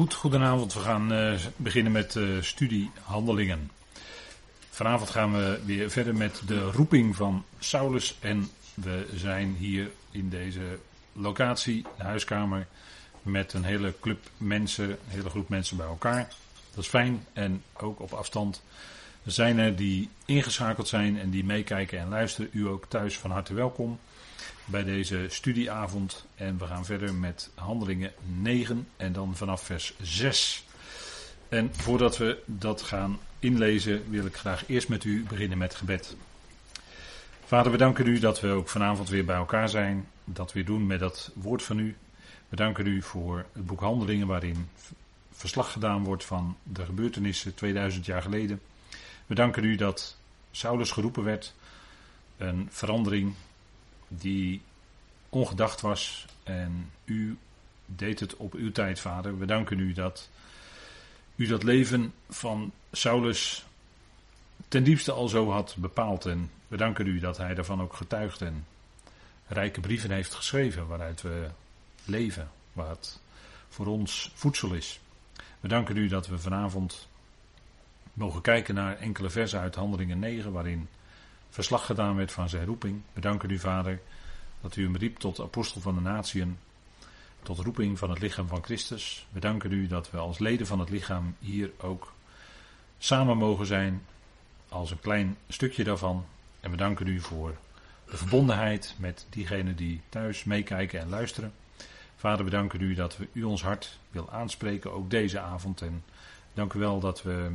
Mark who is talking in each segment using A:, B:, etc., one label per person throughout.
A: Goed, goedenavond. We gaan uh, beginnen met uh, studie Handelingen. Vanavond gaan we weer verder met de roeping van Saulus. En we zijn hier in deze locatie, de huiskamer, met een hele club mensen, een hele groep mensen bij elkaar. Dat is fijn. En ook op afstand zijn er die ingeschakeld zijn en die meekijken en luisteren. U ook thuis van harte welkom bij deze studieavond. En we gaan verder met handelingen 9 en dan vanaf vers 6. En voordat we dat gaan inlezen, wil ik graag eerst met u beginnen met gebed. Vader, we danken u dat we ook vanavond weer bij elkaar zijn. Dat we doen met dat woord van u. We danken u voor het boek Handelingen, waarin verslag gedaan wordt van de gebeurtenissen 2000 jaar geleden. We danken u dat Saulus geroepen werd. Een verandering die ongedacht was. En u deed het op uw tijd, vader. We danken u dat u dat leven van Saulus ten diepste al zo had bepaald. En we danken u dat hij daarvan ook getuigd en rijke brieven heeft geschreven waaruit we leven, wat voor ons voedsel is. We danken u dat we vanavond mogen kijken naar enkele versen uit Handelingen 9, waarin verslag gedaan werd van zijn roeping. We danken u, Vader, dat u hem riep tot apostel van de natieën, tot roeping van het lichaam van Christus. We danken u dat we als leden van het lichaam hier ook samen mogen zijn, als een klein stukje daarvan. En we danken u voor de verbondenheid met diegenen die thuis meekijken en luisteren. Vader, we danken u dat we u ons hart wil aanspreken, ook deze avond. En dank u wel dat we,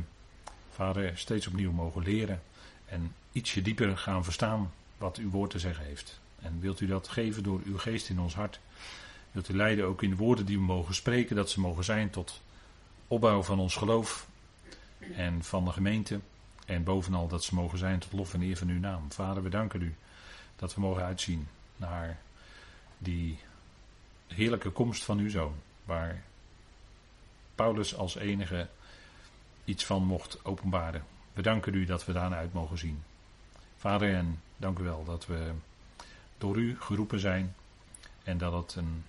A: Vader, steeds opnieuw mogen leren en ietsje dieper gaan verstaan wat uw woord te zeggen heeft. En wilt u dat geven door uw geest in ons hart? Wilt u leiden ook in de woorden die we mogen spreken, dat ze mogen zijn tot opbouw van ons geloof en van de gemeente. En bovenal dat ze mogen zijn tot lof en eer van uw naam. Vader, we danken u dat we mogen uitzien naar die heerlijke komst van uw zoon. Waar Paulus als enige iets van mocht openbaren. We danken u dat we daarna uit mogen zien. Vader, en dank u wel dat we door u geroepen zijn en dat het een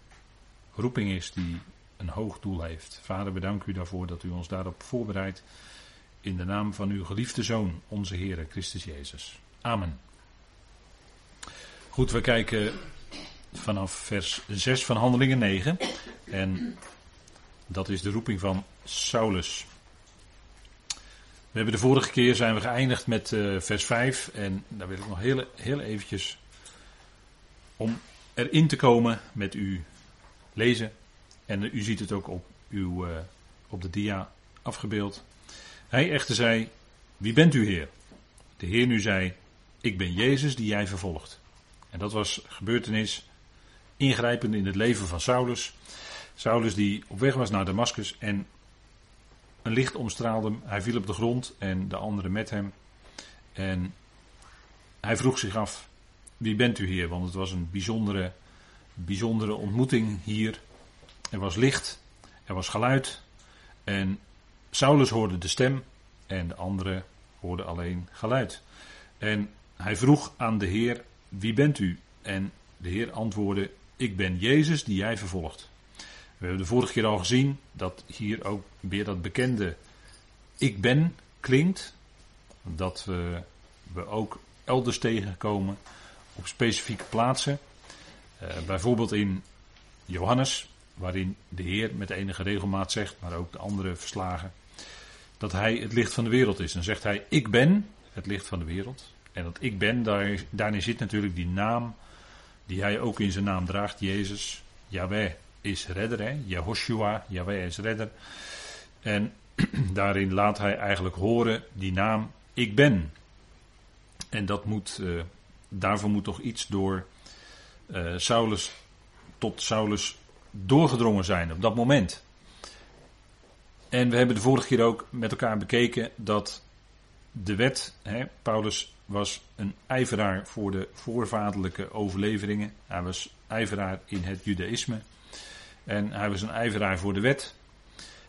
A: roeping is die een hoog doel heeft. Vader, bedank u daarvoor dat u ons daarop voorbereidt. In de naam van uw geliefde Zoon, onze Heer Christus Jezus. Amen. Goed, we kijken vanaf vers 6 van Handelingen 9. En dat is de roeping van Saulus. We hebben de vorige keer zijn we geëindigd met uh, vers 5. En daar wil ik nog heel, heel eventjes om erin te komen met u lezen. En u ziet het ook op, uw, uh, op de dia afgebeeld. Hij echter zei: Wie bent u, Heer? De Heer nu zei: Ik ben Jezus die jij vervolgt. En dat was gebeurtenis ingrijpend in het leven van Saulus. Saulus die op weg was naar Damascus en een licht omstraalde hem. Hij viel op de grond en de anderen met hem. En hij vroeg zich af: wie bent u hier? Want het was een bijzondere, bijzondere ontmoeting hier. Er was licht, er was geluid. En Saulus hoorde de stem en de anderen hoorden alleen geluid. En hij vroeg aan de Heer: Wie bent u? En de Heer antwoordde: Ik ben Jezus die jij vervolgt. We hebben de vorige keer al gezien dat hier ook weer dat bekende ik ben klinkt. Dat we, we ook elders tegenkomen op specifieke plaatsen. Uh, bijvoorbeeld in Johannes, waarin de Heer met enige regelmaat zegt, maar ook de andere verslagen, dat Hij het licht van de wereld is. Dan zegt Hij, ik ben het licht van de wereld. En dat ik ben, daar, daarin zit natuurlijk die naam die Hij ook in zijn naam draagt, Jezus. Yahweh is redder, hè? Jehoshua, Yahweh is redder. En daarin laat Hij eigenlijk horen die naam, ik ben. En dat moet... Uh, daarvoor moet toch iets door uh, Saulus tot Saulus doorgedrongen zijn op dat moment. En we hebben de vorige keer ook met elkaar bekeken dat de wet, hè, Paulus was een ijveraar voor de voorvaderlijke overleveringen. Hij was ijveraar in het judaïsme. En hij was een ijveraar voor de wet.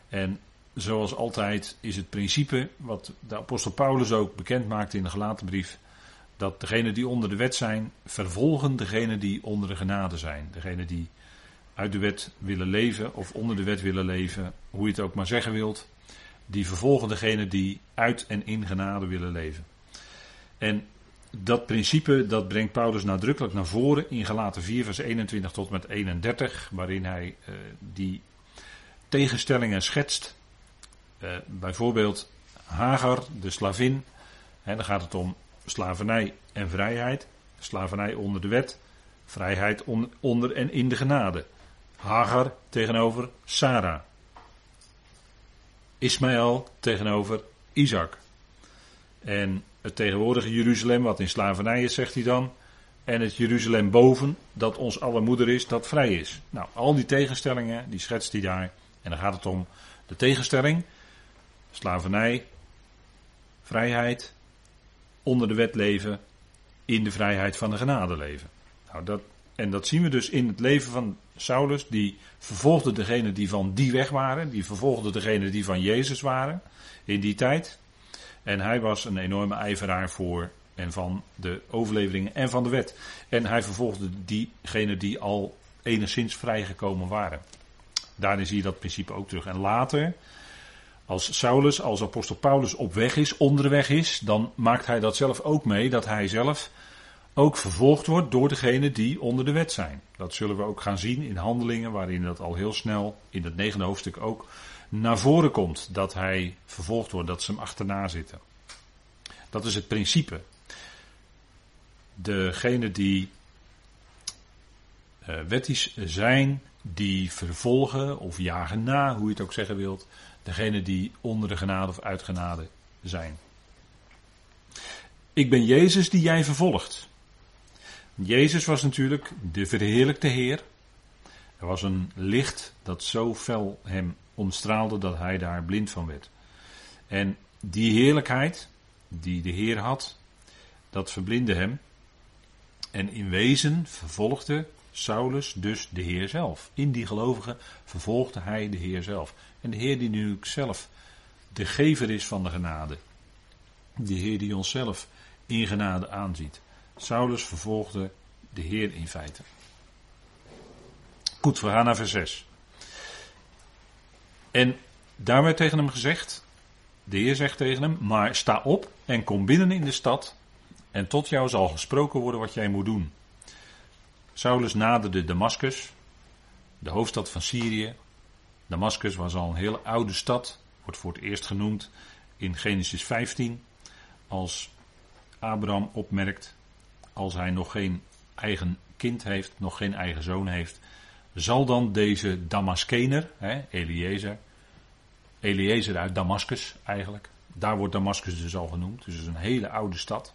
A: En zoals altijd is het principe, wat de apostel Paulus ook bekend maakte in de gelaten brief, dat degenen die onder de wet zijn, vervolgen degenen die onder de genade zijn. Degenen die uit de wet willen leven of onder de wet willen leven, hoe je het ook maar zeggen wilt, die vervolgen degene die uit en in genade willen leven. En dat principe dat brengt Paulus nadrukkelijk naar voren in Galaten 4 vers 21 tot met 31, waarin hij uh, die tegenstellingen schetst. Uh, bijvoorbeeld Hagar, de slavin, hè, dan gaat het om slavernij en vrijheid. Slavernij onder de wet, vrijheid onder en in de genade. Hagar tegenover Sarah. Ismaël tegenover Isaac. En het tegenwoordige Jeruzalem, wat in slavernij is, zegt hij dan. En het Jeruzalem boven, dat ons alle moeder is, dat vrij is. Nou, al die tegenstellingen, die schetst hij daar. En dan gaat het om de tegenstelling. Slavernij, vrijheid, onder de wet leven, in de vrijheid van de genade leven. Nou, dat, en dat zien we dus in het leven van Saulus, die vervolgde degene die van die weg waren, die vervolgde degene die van Jezus waren in die tijd. En hij was een enorme ijveraar voor en van de overleveringen en van de wet. En hij vervolgde diegenen die al enigszins vrijgekomen waren. Daarin zie je dat principe ook terug. En later, als Saulus, als apostel Paulus op weg is, onderweg is, dan maakt hij dat zelf ook mee, dat hij zelf ook vervolgd wordt door degenen die onder de wet zijn. Dat zullen we ook gaan zien in handelingen, waarin dat al heel snel in het negende hoofdstuk ook naar voren komt. Dat hij vervolgd wordt, dat ze hem achterna zitten. Dat is het principe. Degenen die uh, wettisch zijn, die vervolgen of jagen na, hoe je het ook zeggen wilt. Degenen die onder de genade of uit genade zijn. Ik ben Jezus die jij vervolgt. Jezus was natuurlijk de verheerlijkte Heer. Er was een licht dat zo fel hem omstraalde dat hij daar blind van werd. En die heerlijkheid die de Heer had, dat verblindde hem. En in wezen vervolgde Saulus dus de Heer zelf. In die gelovigen vervolgde hij de Heer zelf. En de Heer die nu zelf de gever is van de genade. De Heer die ons zelf in genade aanziet. Saulus vervolgde de Heer in feite. Goed, we gaan naar vers 6. En daar werd tegen hem gezegd, de Heer zegt tegen hem, maar sta op en kom binnen in de stad en tot jou zal gesproken worden wat jij moet doen. Saulus naderde Damascus, de hoofdstad van Syrië. Damascus was al een hele oude stad, wordt voor het eerst genoemd in Genesis 15, als Abraham opmerkt als hij nog geen eigen kind heeft, nog geen eigen zoon heeft, zal dan deze Damaskener, Eliezer, Eliezer uit Damascus eigenlijk, daar wordt Damascus dus al genoemd, dus het is een hele oude stad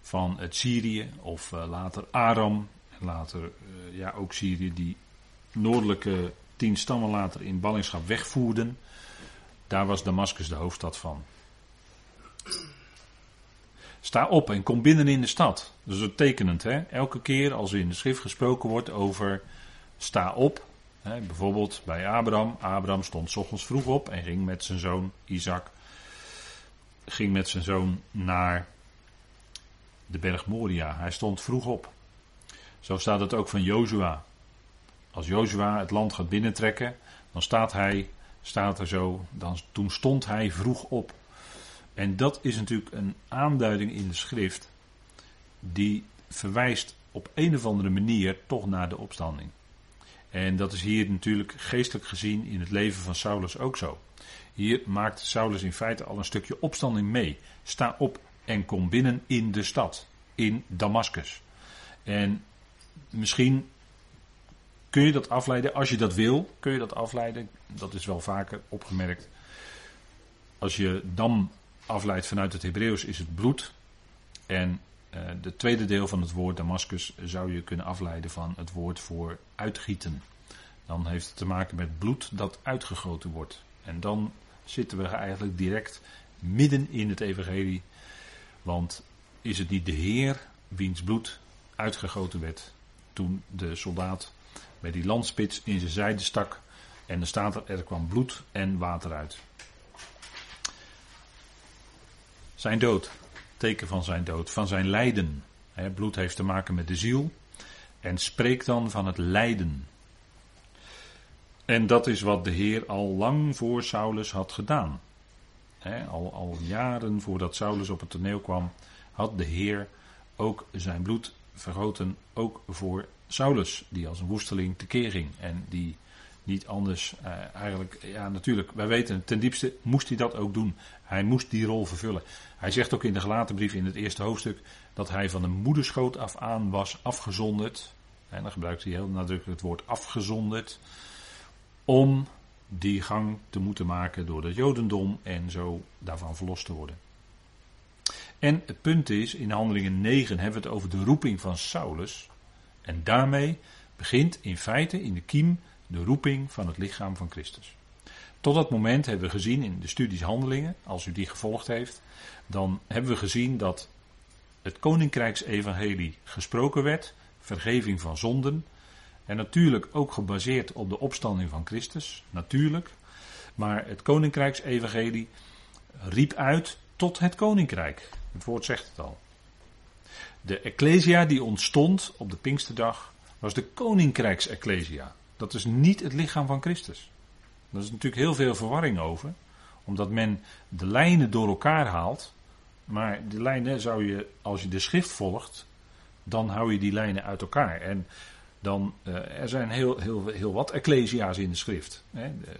A: van het Syrië of uh, later Aram, later uh, ja ook Syrië die noordelijke tien stammen later in ballingschap wegvoerden. Daar was Damascus de hoofdstad van. Sta op en kom binnen in de stad. Dat is tekenend, hè? Elke keer als er in de schrift gesproken wordt over sta op. Bijvoorbeeld bij Abraham. Abraham stond ochtends vroeg op en ging met zijn zoon Isaac. Ging met zijn zoon naar de berg Moria. Hij stond vroeg op. Zo staat het ook van Jozua. Als Jozua het land gaat binnentrekken, dan staat hij, staat er zo, dan, toen stond hij vroeg op. En dat is natuurlijk een aanduiding in de schrift die verwijst op een of andere manier toch naar de opstanding. En dat is hier natuurlijk geestelijk gezien in het leven van Saulus ook zo. Hier maakt Saulus in feite al een stukje opstanding mee. Sta op en kom binnen in de stad, in Damascus. En misschien kun je dat afleiden, als je dat wil, kun je dat afleiden. Dat is wel vaker opgemerkt. Als je dam afleidt vanuit het Hebreeuws is het bloed. En uh, de tweede deel van het woord Damascus zou je kunnen afleiden van het woord voor uitgieten. Dan heeft het te maken met bloed dat uitgegoten wordt. En dan zitten we eigenlijk direct midden in het evangelie. Want is het niet de Heer wiens bloed uitgegoten werd toen de soldaat bij die landspits in zijn zijde stak. En er staat er kwam bloed en water uit. Zijn dood, teken van zijn dood, van zijn lijden. bloed heeft te maken met de ziel en spreekt dan van het lijden. En dat is wat de Heer al lang voor Saulus had gedaan. al, al jaren voordat Saulus op het toneel kwam, had de Heer ook zijn bloed vergoten, ook voor Saulus, die als een woesteling tekeer ging. En die niet anders, uh, eigenlijk, ja natuurlijk, wij weten, ten diepste moest hij dat ook doen. Hij moest die rol vervullen. Hij zegt ook in de gelaten brief in het eerste hoofdstuk dat hij van de moederschoot af aan was afgezonderd. En dan gebruikt hij heel nadrukkelijk het woord afgezonderd. Om die gang te moeten maken door het Jodendom en zo daarvan verlost te worden. En het punt is, in handelingen 9 hebben we het over de roeping van Saulus. En daarmee begint in feite in de kiem de roeping van het lichaam van Christus. Tot dat moment hebben we gezien in de studies Handelingen, als u die gevolgd heeft, dan hebben we gezien dat het Koninkrijksevangelie gesproken werd, vergeving van zonden, en natuurlijk ook gebaseerd op de opstanding van Christus, natuurlijk. Maar het Koninkrijksevangelie riep uit tot het Koninkrijk. Het woord zegt het al. De Ecclesia die ontstond op de Pinksterdag was de Koninkrijksecclesia. Dat is niet het lichaam van Christus. Daar is natuurlijk heel veel verwarring over, omdat men de lijnen door elkaar haalt. Maar de lijnen zou je, als je de schrift volgt, dan hou je die lijnen uit elkaar. En dan, uh, er zijn heel, heel, heel wat ecclesia's in de schrift.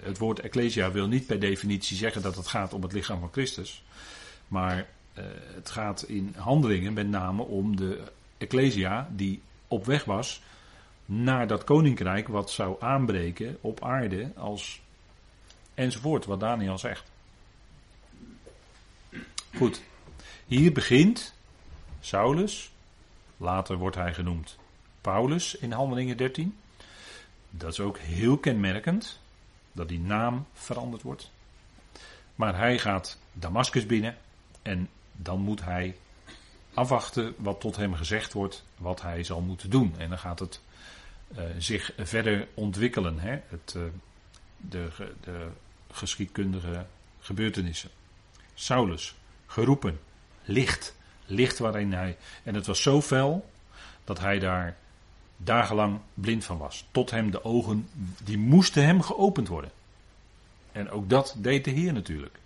A: Het woord ecclesia wil niet per definitie zeggen dat het gaat om het lichaam van Christus. Maar uh, het gaat in handelingen met name om de ecclesia die op weg was naar dat koninkrijk wat zou aanbreken op aarde als enzovoort, wat Daniel zegt. Goed, hier begint Saulus, later wordt hij genoemd Paulus in Handelingen 13. Dat is ook heel kenmerkend dat die naam veranderd wordt. Maar hij gaat Damascus binnen en dan moet hij afwachten wat tot hem gezegd wordt, wat hij zal moeten doen. En dan gaat het zich verder ontwikkelen, hè? Het, uh, de, de geschiedkundige gebeurtenissen. Saulus, geroepen, licht, licht waarin hij. En het was zo fel dat hij daar dagenlang blind van was. Tot hem de ogen, die moesten hem geopend worden. En ook dat deed de Heer natuurlijk.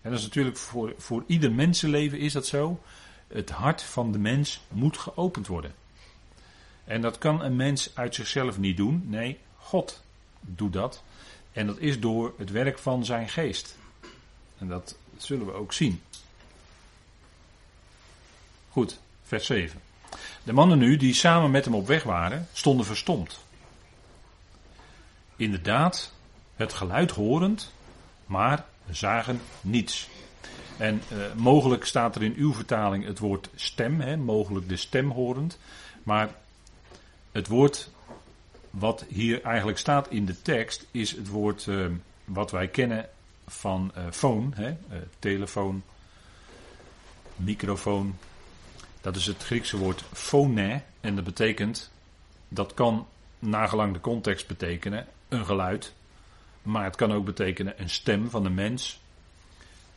A: En dat is natuurlijk voor, voor ieder mensenleven is dat zo. Het hart van de mens moet geopend worden. En dat kan een mens uit zichzelf niet doen. Nee, God doet dat. En dat is door het werk van zijn geest. En dat zullen we ook zien. Goed, vers 7. De mannen nu die samen met hem op weg waren, stonden verstomd. Inderdaad, het geluid horend, maar zagen niets. En eh, mogelijk staat er in uw vertaling het woord stem, hè, mogelijk de stem horend. Maar het woord wat hier eigenlijk staat in de tekst is het woord uh, wat wij kennen van uh, phone, hè, uh, telefoon, microfoon. Dat is het Griekse woord phone en dat betekent, dat kan nagelang de context betekenen, een geluid. Maar het kan ook betekenen een stem van een mens.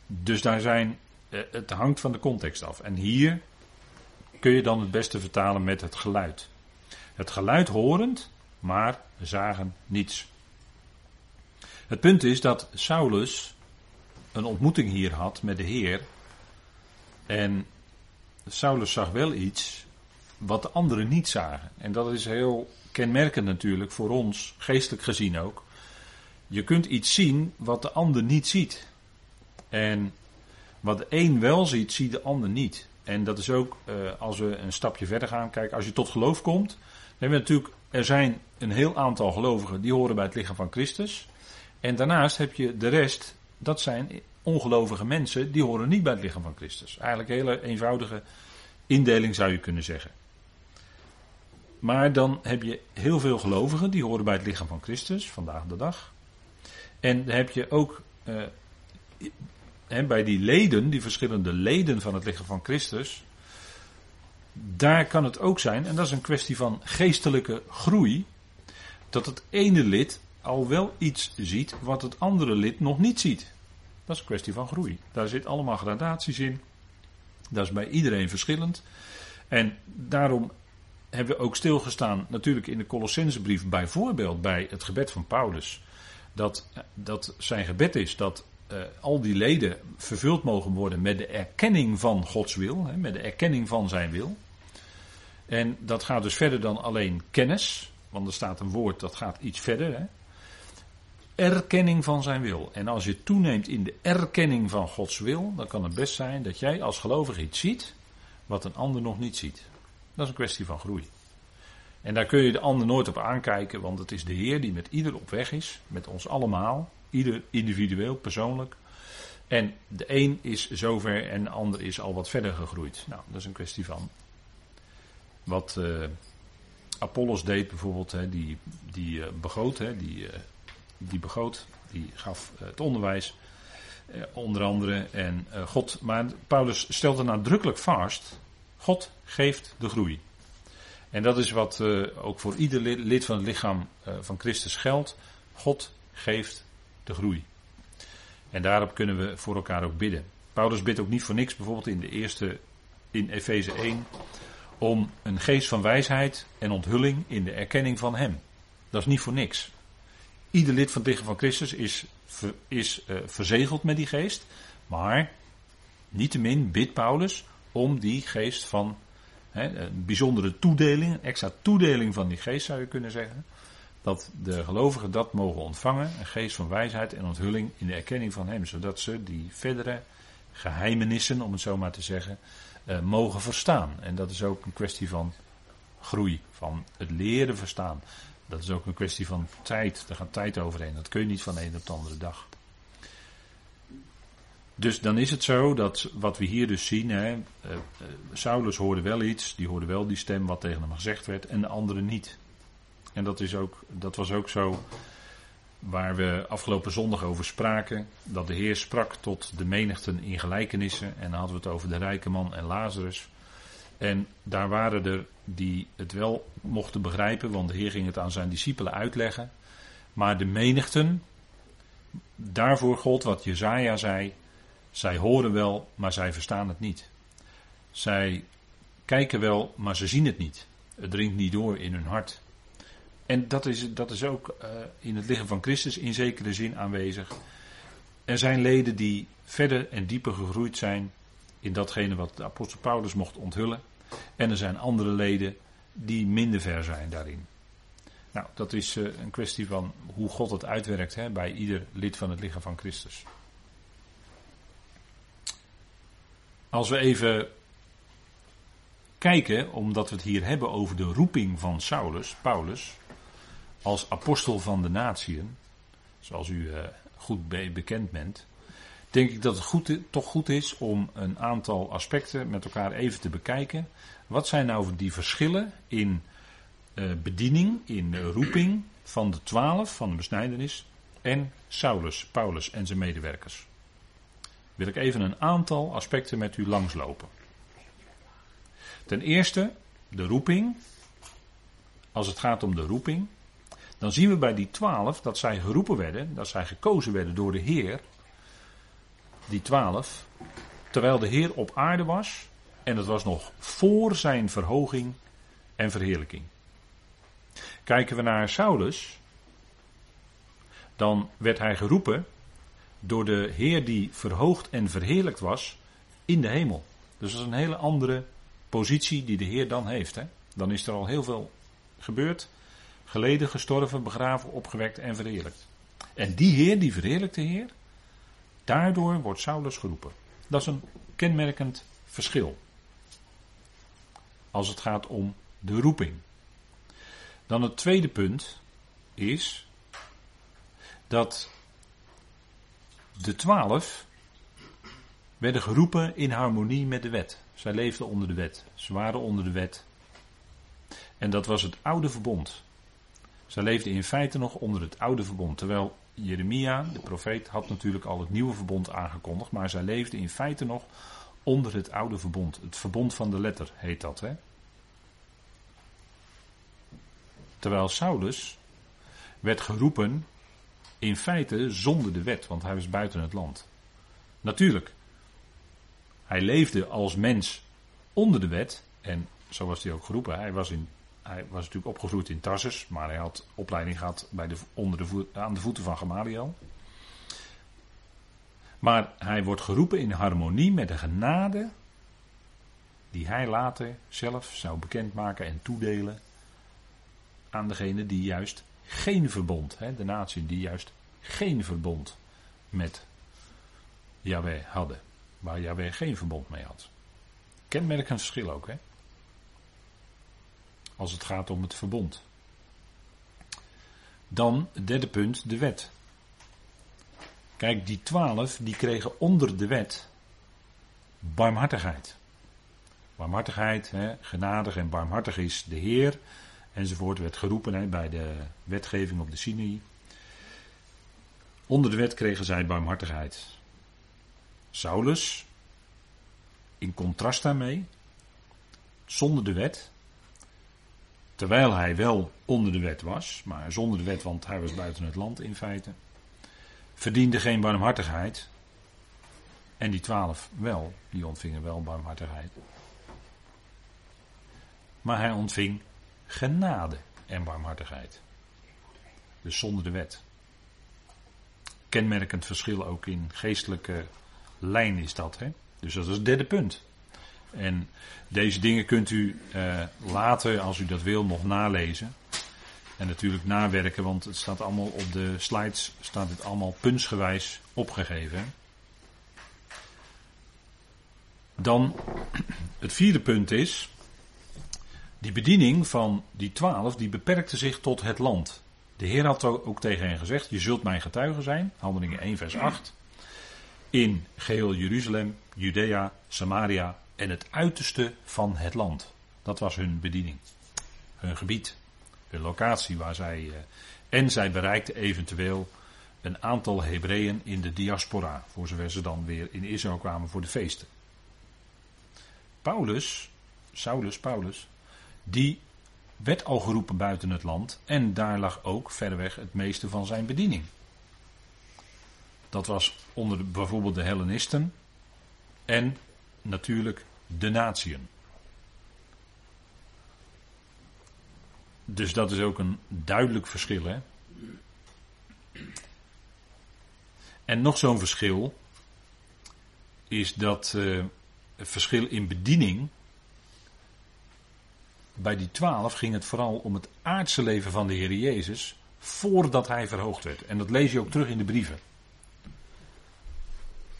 A: Dus daar zijn, het hangt van de context af. En hier kun je dan het beste vertalen met het geluid. Het geluid horend, maar zagen niets. Het punt is dat Saulus een ontmoeting hier had met de Heer. En Saulus zag wel iets wat de anderen niet zagen. En dat is heel kenmerkend natuurlijk voor ons, geestelijk gezien ook. Je kunt iets zien wat de ander niet ziet. En wat de een wel ziet, ziet de ander niet. En dat is ook uh, als we een stapje verder gaan. Kijk, als je tot geloof komt, dan hebben we natuurlijk er zijn een heel aantal gelovigen die horen bij het lichaam van Christus. En daarnaast heb je de rest, dat zijn ongelovige mensen, die horen niet bij het lichaam van Christus. Eigenlijk een hele eenvoudige indeling zou je kunnen zeggen. Maar dan heb je heel veel gelovigen die horen bij het lichaam van Christus, vandaag de dag. En dan heb je ook uh, bij die leden, die verschillende leden van het lichaam van Christus, daar kan het ook zijn, en dat is een kwestie van geestelijke groei, dat het ene lid al wel iets ziet wat het andere lid nog niet ziet. Dat is een kwestie van groei. Daar zit allemaal gradaties in. Dat is bij iedereen verschillend. En daarom hebben we ook stilgestaan, natuurlijk in de Colossensebrief, bijvoorbeeld bij het gebed van Paulus. dat, dat zijn gebed is dat uh, al die leden vervuld mogen worden met de erkenning van Gods wil, hè, met de erkenning van zijn wil. En dat gaat dus verder dan alleen kennis, want er staat een woord dat gaat iets verder. Hè. Erkenning van zijn wil. En als je toeneemt in de erkenning van Gods wil, dan kan het best zijn dat jij als gelovige iets ziet wat een ander nog niet ziet. Dat is een kwestie van groei. En daar kun je de ander nooit op aankijken, want het is de Heer die met ieder op weg is, met ons allemaal, ieder individueel, persoonlijk. En de een is zover en de ander is al wat verder gegroeid. Nou, dat is een kwestie van wat uh, Apollos deed bijvoorbeeld, hè, die, die uh, begoot, hè, die, uh, die begoot, die gaf het onderwijs, onder andere. En God, maar Paulus stelde nadrukkelijk vast, God geeft de groei. En dat is wat ook voor ieder lid van het lichaam van Christus geldt. God geeft de groei. En daarop kunnen we voor elkaar ook bidden. Paulus bidt ook niet voor niks, bijvoorbeeld in de eerste, in Efeze 1, om een geest van wijsheid en onthulling in de erkenning van Hem. Dat is niet voor niks. Ieder lid van het lichaam van Christus is, is uh, verzegeld met die geest, maar niettemin bidt Paulus om die geest van hè, een bijzondere toedeling, een extra toedeling van die geest zou je kunnen zeggen. Dat de gelovigen dat mogen ontvangen, een geest van wijsheid en onthulling in de erkenning van Hem, zodat ze die verdere geheimenissen, om het zo maar te zeggen, uh, mogen verstaan. En dat is ook een kwestie van groei, van het leren verstaan. Dat is ook een kwestie van tijd. Daar gaat tijd overheen. Dat kun je niet van een op de andere dag. Dus dan is het zo dat wat we hier dus zien, hè, uh, Saulus hoorde wel iets, die hoorde wel die stem wat tegen hem gezegd werd, en de anderen niet. En dat, is ook, dat was ook zo waar we afgelopen zondag over spraken, dat de Heer sprak tot de menigten in gelijkenissen. En dan hadden we het over de rijke man en Lazarus. En daar waren er die het wel mochten begrijpen, want de Heer ging het aan zijn discipelen uitleggen. Maar de menigten, daarvoor gold wat Jezaja zei, zij horen wel, maar zij verstaan het niet. Zij kijken wel, maar ze zien het niet. Het dringt niet door in hun hart. En dat is, dat is ook uh, in het lichaam van Christus in zekere zin aanwezig. Er zijn leden die verder en dieper gegroeid zijn in datgene wat de apostel Paulus mocht onthullen. En er zijn andere leden die minder ver zijn daarin. Nou, dat is uh, een kwestie van hoe God het uitwerkt hè, bij ieder lid van het lichaam van Christus. Als we even kijken, omdat we het hier hebben over de roeping van Saulus, Paulus, als apostel van de natieën, zoals u uh, goed bekend bent, denk ik dat het goed, toch goed is om een aantal aspecten met elkaar even te bekijken. Wat zijn nou die verschillen in uh, bediening, in roeping van de twaalf van de besnijdenis en Saulus, Paulus en zijn medewerkers? Wil ik even een aantal aspecten met u langslopen. Ten eerste de roeping. Als het gaat om de roeping, dan zien we bij die twaalf dat zij geroepen werden, dat zij gekozen werden door de Heer. Die twaalf, terwijl de Heer op aarde was, en het was nog voor zijn verhoging en verheerlijking. Kijken we naar Saulus, dan werd hij geroepen door de Heer die verhoogd en verheerlijkt was in de hemel. Dus dat is een hele andere positie die de Heer dan heeft. Hè? Dan is er al heel veel gebeurd geleden, gestorven, begraven, opgewekt en verheerlijkt. En die Heer, die verheerlijkte Heer, daardoor wordt Saulus geroepen. Dat is een kenmerkend verschil. Als het gaat om de roeping. Dan het tweede punt is dat de twaalf werden geroepen in harmonie met de wet. Zij leefden onder de wet. Ze waren onder de wet. En dat was het oude verbond. Zij leefden in feite nog onder het oude verbond. Terwijl Jeremia, de profeet, had natuurlijk al het nieuwe verbond aangekondigd. Maar zij leefden in feite nog onder het oude verbond. Het verbond van de letter heet dat. Hè? Terwijl Saulus werd geroepen in feite zonder de wet, want hij was buiten het land. Natuurlijk, hij leefde als mens onder de wet en zo was hij ook geroepen. Hij was in hij was natuurlijk opgegroeid in Tarsus, maar hij had opleiding gehad bij de, onder de voet, aan de voeten van Gamaliel. Maar hij wordt geroepen in harmonie met de genade die hij later zelf zou bekendmaken en toedelen aan degene die juist geen verbond, hè, de natie die juist geen verbond met Yahweh hadden. Waar Yahweh geen verbond mee had. Kenmerkend verschil ook, hè? Als het gaat om het verbond. Dan, het derde punt, de wet. Kijk, die twaalf, die kregen onder de wet barmhartigheid. Barmhartigheid, hè, genadig en barmhartig is de Heer, enzovoort, werd geroepen bij de wetgeving op de Sinai. Onder de wet kregen zij barmhartigheid. Saulus, in contrast daarmee, zonder de wet, terwijl hij wel onder de wet was, maar zonder de wet, want hij was buiten het land in feite, verdiende geen barmhartigheid. En die twaalf wel, die ontvingen wel barmhartigheid. Maar hij ontving genade en barmhartigheid. Dus zonder de wet. Kenmerkend verschil ook in geestelijke lijn is dat. Hè? Dus dat is het derde punt. En deze dingen kunt u eh, later, als u dat wil, nog nalezen. En natuurlijk nawerken, want het staat allemaal op de slides, staat het allemaal puntsgewijs opgegeven. Dan het vierde punt is, die bediening van die twaalf, die beperkte zich tot het land. De Heer had ook tegen hen gezegd, je zult mijn getuige zijn, handelingen 1 vers 8 in geheel Jeruzalem, Judea, Samaria en het uiterste van het land. Dat was hun bediening, hun gebied, hun locatie waar zij. Uh, en zij bereikten eventueel een aantal Hebreeën in de diaspora, voor zover ze dan weer in Israël kwamen voor de feesten. Paulus, Saulus, Paulus, die werd al geroepen buiten het land en daar lag ook verreweg het meeste van zijn bediening. Dat was onder de, bijvoorbeeld de Hellenisten en natuurlijk de natieën. Dus dat is ook een duidelijk verschil. Hè? En nog zo'n verschil is dat het verschil in bediening. Bij die twaalf ging het vooral om het aardse leven van de Heer Jezus voordat hij verhoogd werd. En dat lees je ook terug in de brieven.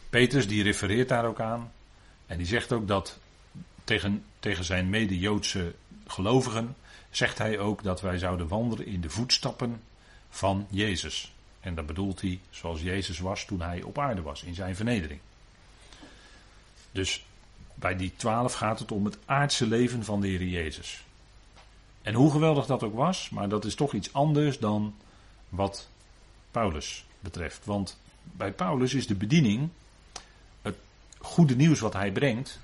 A: Petrus die refereert daar ook aan. En die zegt ook dat tegen, tegen zijn mede-Joodse gelovigen zegt hij ook dat wij zouden wandelen in de voetstappen van Jezus. En dat bedoelt hij zoals Jezus was toen hij op aarde was, in zijn vernedering. Dus bij die twaalf gaat het om het aardse leven van de Heer Jezus. En hoe geweldig dat ook was, maar dat is toch iets anders dan wat Paulus betreft. Want bij Paulus is de bediening goede nieuws wat hij brengt,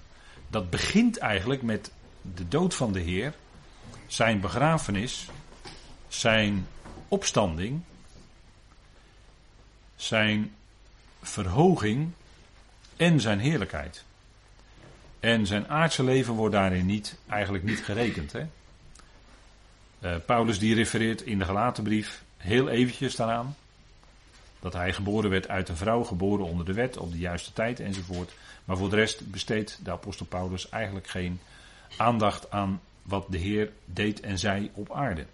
A: dat begint eigenlijk met de dood van de Heer, zijn begrafenis, zijn opstanding, zijn verhoging en zijn heerlijkheid. En zijn aardse leven wordt daarin niet, eigenlijk niet gerekend. Hè? Uh, Paulus die refereert in de gelaten brief heel eventjes daaraan. Dat hij geboren werd uit een vrouw, geboren onder de wet, op de juiste tijd enzovoort. Maar voor de rest besteedt de apostel Paulus eigenlijk geen aandacht aan wat de Heer deed en zei op aarde.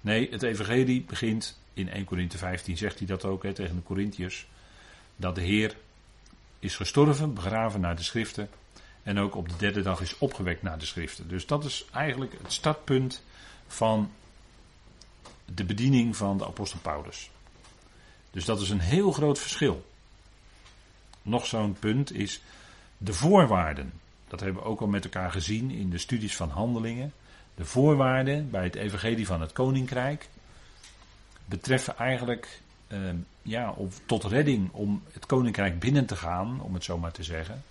A: Nee, het evangelie begint in 1 Korinthe 15, zegt hij dat ook hè, tegen de Corinthiërs. Dat de Heer is gestorven, begraven naar de schriften. En ook op de derde dag is opgewekt naar de schriften. Dus dat is eigenlijk het startpunt van de bediening van de apostel Paulus. Dus dat is een heel groot verschil. Nog zo'n punt is de voorwaarden. Dat hebben we ook al met elkaar gezien in de studies van handelingen. De voorwaarden bij het evangelie van het koninkrijk betreffen eigenlijk eh, ja, of tot redding om het koninkrijk binnen te gaan, om het zo maar te zeggen,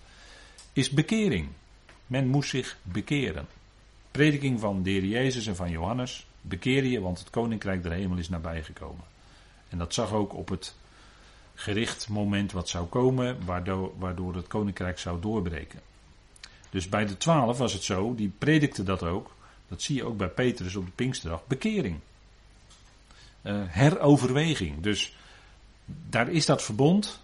A: is bekering. Men moest zich bekeren. Prediking van de Heer Jezus en van Johannes. Bekeer je, want het koninkrijk der hemel is nabijgekomen. En dat zag ook op het gericht moment wat zou komen, waardoor, waardoor het koninkrijk zou doorbreken. Dus bij de twaalf was het zo, die predikte dat ook, Dat zie je ook bij Petrus op de Pinksterdag. Bekering. Uh, heroverweging. Dus daar is dat verbond.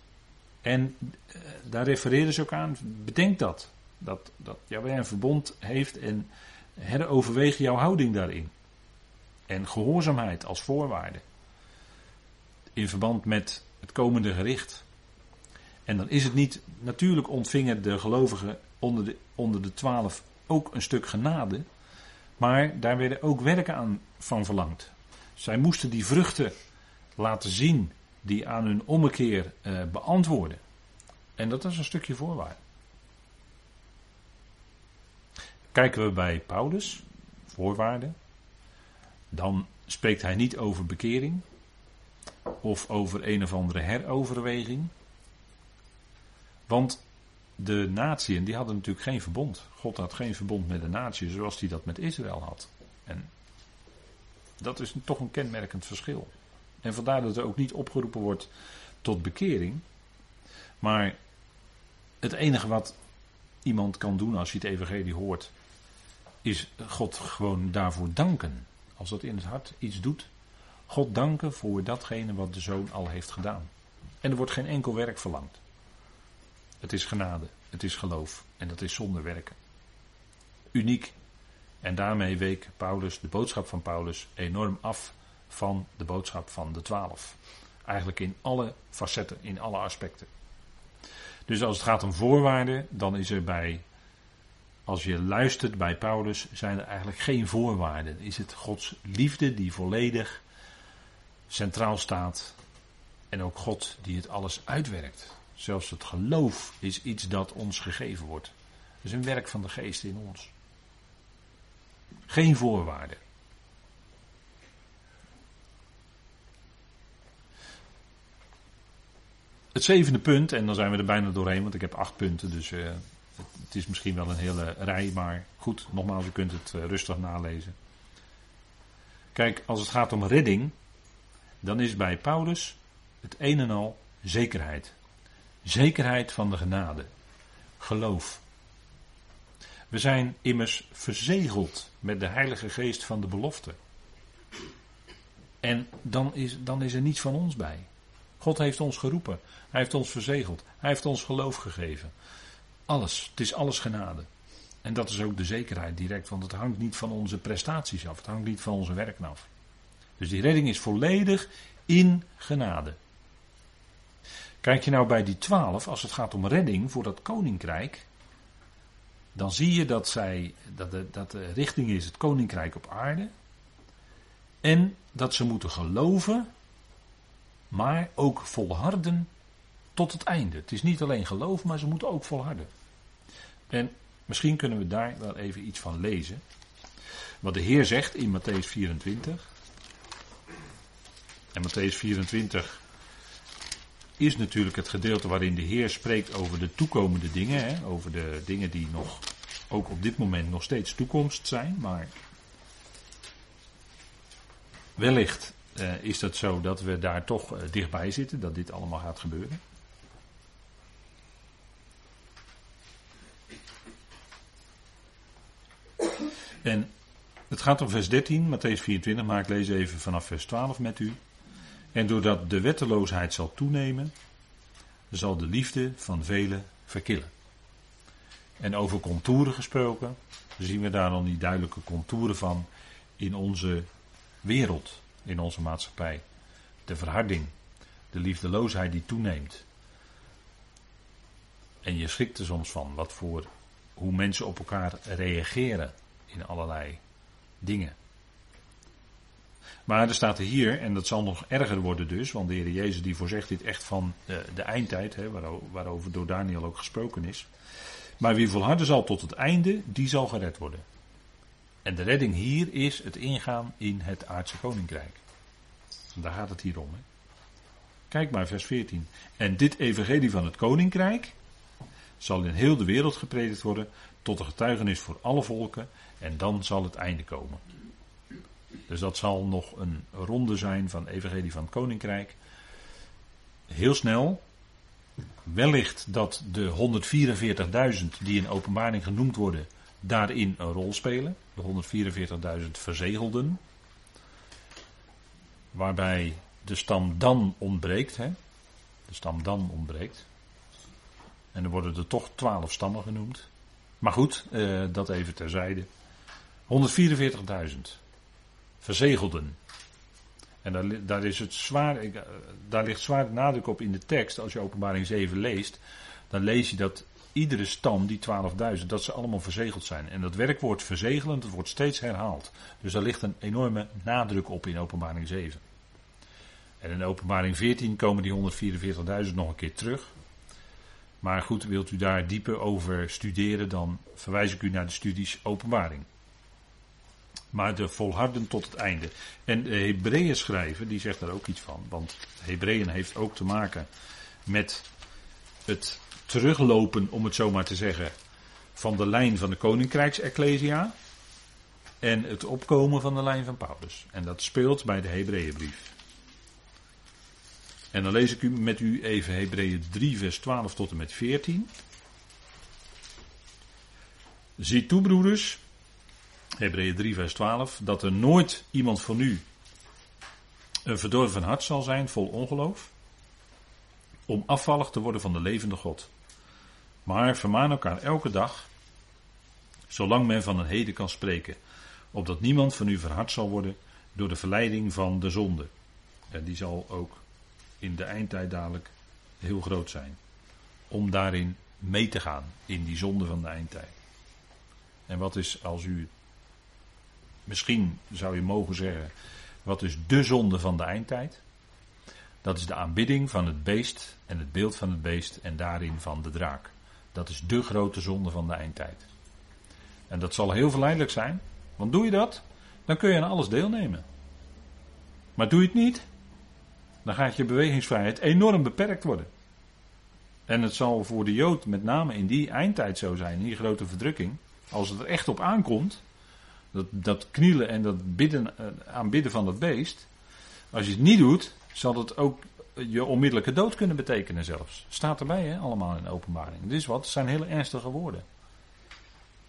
A: En uh, daar refereren ze ook aan. Bedenk dat. Dat, dat Yahweh een verbond heeft en heroverweeg jouw houding daarin. En gehoorzaamheid als voorwaarde. In verband met het komende gericht. En dan is het niet, natuurlijk ontvingen de gelovigen onder de, onder de twaalf ook een stuk genade. Maar daar werden ook werken aan van verlangd. Zij moesten die vruchten laten zien die aan hun ommekeer eh, beantwoorden. En dat is een stukje voorwaarde. Kijken we bij Paulus, voorwaarden, dan spreekt hij niet over bekering of over een of andere heroverweging. Want de natieën die hadden natuurlijk geen verbond. God had geen verbond met de natie zoals hij dat met Israël had. En dat is toch een kenmerkend verschil. En vandaar dat er ook niet opgeroepen wordt tot bekering. Maar het enige wat iemand kan doen als hij het evangelie hoort, is God gewoon daarvoor danken. Als dat in het hart iets doet. God danken voor datgene wat de zoon al heeft gedaan. En er wordt geen enkel werk verlangd. Het is genade, het is geloof en dat is zonder werken. Uniek. En daarmee week Paulus, de boodschap van Paulus, enorm af van de boodschap van de twaalf. Eigenlijk in alle facetten, in alle aspecten. Dus als het gaat om voorwaarden, dan is er bij, als je luistert bij Paulus, zijn er eigenlijk geen voorwaarden. Is het Gods liefde die volledig centraal staat en ook God die het alles uitwerkt. Zelfs het geloof is iets dat ons gegeven wordt. Het is een werk van de geest in ons. Geen voorwaarden. Het zevende punt, en dan zijn we er bijna doorheen, want ik heb acht punten, dus uh, het, is misschien wel een hele rij, maar goed, nogmaals, u kunt het uh, rustig nalezen. Kijk, als het gaat om redding, dan is bij Paulus het een en al zekerheid. Zekerheid van de genade. Geloof. We zijn immers verzegeld met de Heilige Geest van de belofte. En dan is, dan is er niets van ons bij. God heeft ons geroepen. Hij heeft ons verzegeld. Hij heeft ons geloof gegeven. Alles. Het is alles genade. En dat is ook de zekerheid direct, want het hangt niet van onze prestaties af. Het hangt niet van onze werken af. Dus die redding is volledig in genade. Kijk je nou bij die twaalf, als het gaat om redding voor dat koninkrijk, dan zie je dat, zij, dat, de, dat de richting is het koninkrijk op aarde. En dat ze moeten geloven, maar ook volharden tot het einde. Het is niet alleen geloof, maar ze moeten ook volharden. En misschien kunnen we daar wel even iets van lezen. Wat de Heer zegt in Matthäus 24. En Matthäus 24 is natuurlijk het gedeelte waarin de Heer spreekt over de toekomende dingen. Hè, over de dingen die nog, ook op dit moment nog steeds toekomst zijn. Maar wellicht uh, is dat zo dat we daar toch uh, dichtbij zitten, dat dit allemaal gaat gebeuren. En het gaat om vers 13, Matthäus 24, maar ik lees even vanaf vers 12 met u. En doordat de wetteloosheid zal toenemen, zal de liefde van velen verkillen. En over contouren gesproken, zien we daar dan die duidelijke contouren van in onze wereld, in onze maatschappij. De verharding, de liefdeloosheid die toeneemt. En je schrikt er soms van wat voor hoe mensen op elkaar reageren in allerlei dingen. Maar er staat er hier, en dat zal nog erger worden dus, want de Heer Jezus die voorzegt dit echt van de, de eindtijd, hè, waarover door Daniel ook gesproken is. Maar wie volharden zal tot het einde, die zal gered worden. En de redding hier is het ingaan in het aardse koninkrijk. Daar gaat het hier om. Hè. Kijk maar, vers 14. En dit evangelie van het koninkrijk zal in heel de wereld gepredikt worden tot een getuigenis voor alle volken en dan zal het einde komen. Dus dat zal nog een ronde zijn van Evangelie van het Koninkrijk. Heel snel. Wellicht dat de 144.000 die in openbaring genoemd worden, daarin een rol spelen. De 144.000 verzegelden. Waarbij de stam dan ontbreekt. Hè? De stam dan ontbreekt. En dan worden er toch 12 stammen genoemd. Maar goed, eh, dat even terzijde. 144.000 verzegelden. En daar, daar, is het zwaar, eh, daar ligt zwaar nadruk op in de tekst. Als je openbaring 7 leest, dan lees je dat iedere stam, die 12.000, dat ze allemaal verzegeld zijn. En dat werkwoord verzegelend, dat wordt steeds herhaald. Dus daar ligt een enorme nadruk op in openbaring 7. En in openbaring 14 komen die 144.000 nog een keer terug. Maar goed, wilt u daar dieper over studeren, dan verwijs ik u naar de studies openbaring. Maar de volharden tot het einde. En de Hebreeën schrijver, die zegt daar ook iets van. Want Hebreeën heeft ook te maken met het teruglopen, om het zo maar te zeggen, van de lijn van de Koninkrijksecclesia. En het opkomen van de lijn van Paulus. En dat speelt bij de Hebreeënbrief. En dan lees ik u met u even Hebreeën 3, vers 12 tot en met 14. Zie toe, broeders, Hebreeën 3, vers 12, dat er nooit iemand van u een verdorven hart zal zijn, vol ongeloof, om afvallig te worden van de levende God. Maar vermaan elkaar elke dag, zolang men van een heden kan spreken, opdat niemand van u verhard zal worden door de verleiding van de zonde. En die zal ook in de eindtijd dadelijk heel groot zijn. Om daarin mee te gaan, in die zonde van de eindtijd. En wat is, als u, misschien zou je mogen zeggen, wat is de zonde van de eindtijd? Dat is de aanbidding van het beest en het beeld van het beest en daarin van de draak. Dat is de grote zonde van de eindtijd. En dat zal heel verleidelijk zijn, want doe je dat, dan kun je aan alles deelnemen. Maar doe je het niet, dan gaat je bewegingsvrijheid enorm beperkt worden. En het zal voor de Jood met name in die eindtijd zo zijn, in die grote verdrukking, als het er echt op aankomt, dat, dat knielen en dat bidden, eh, aanbidden van dat beest, als je het niet doet, zal het ook je onmiddellijke dood kunnen betekenen zelfs. Staat erbij, hè, allemaal in openbaring. Dit is wat, het zijn hele ernstige woorden.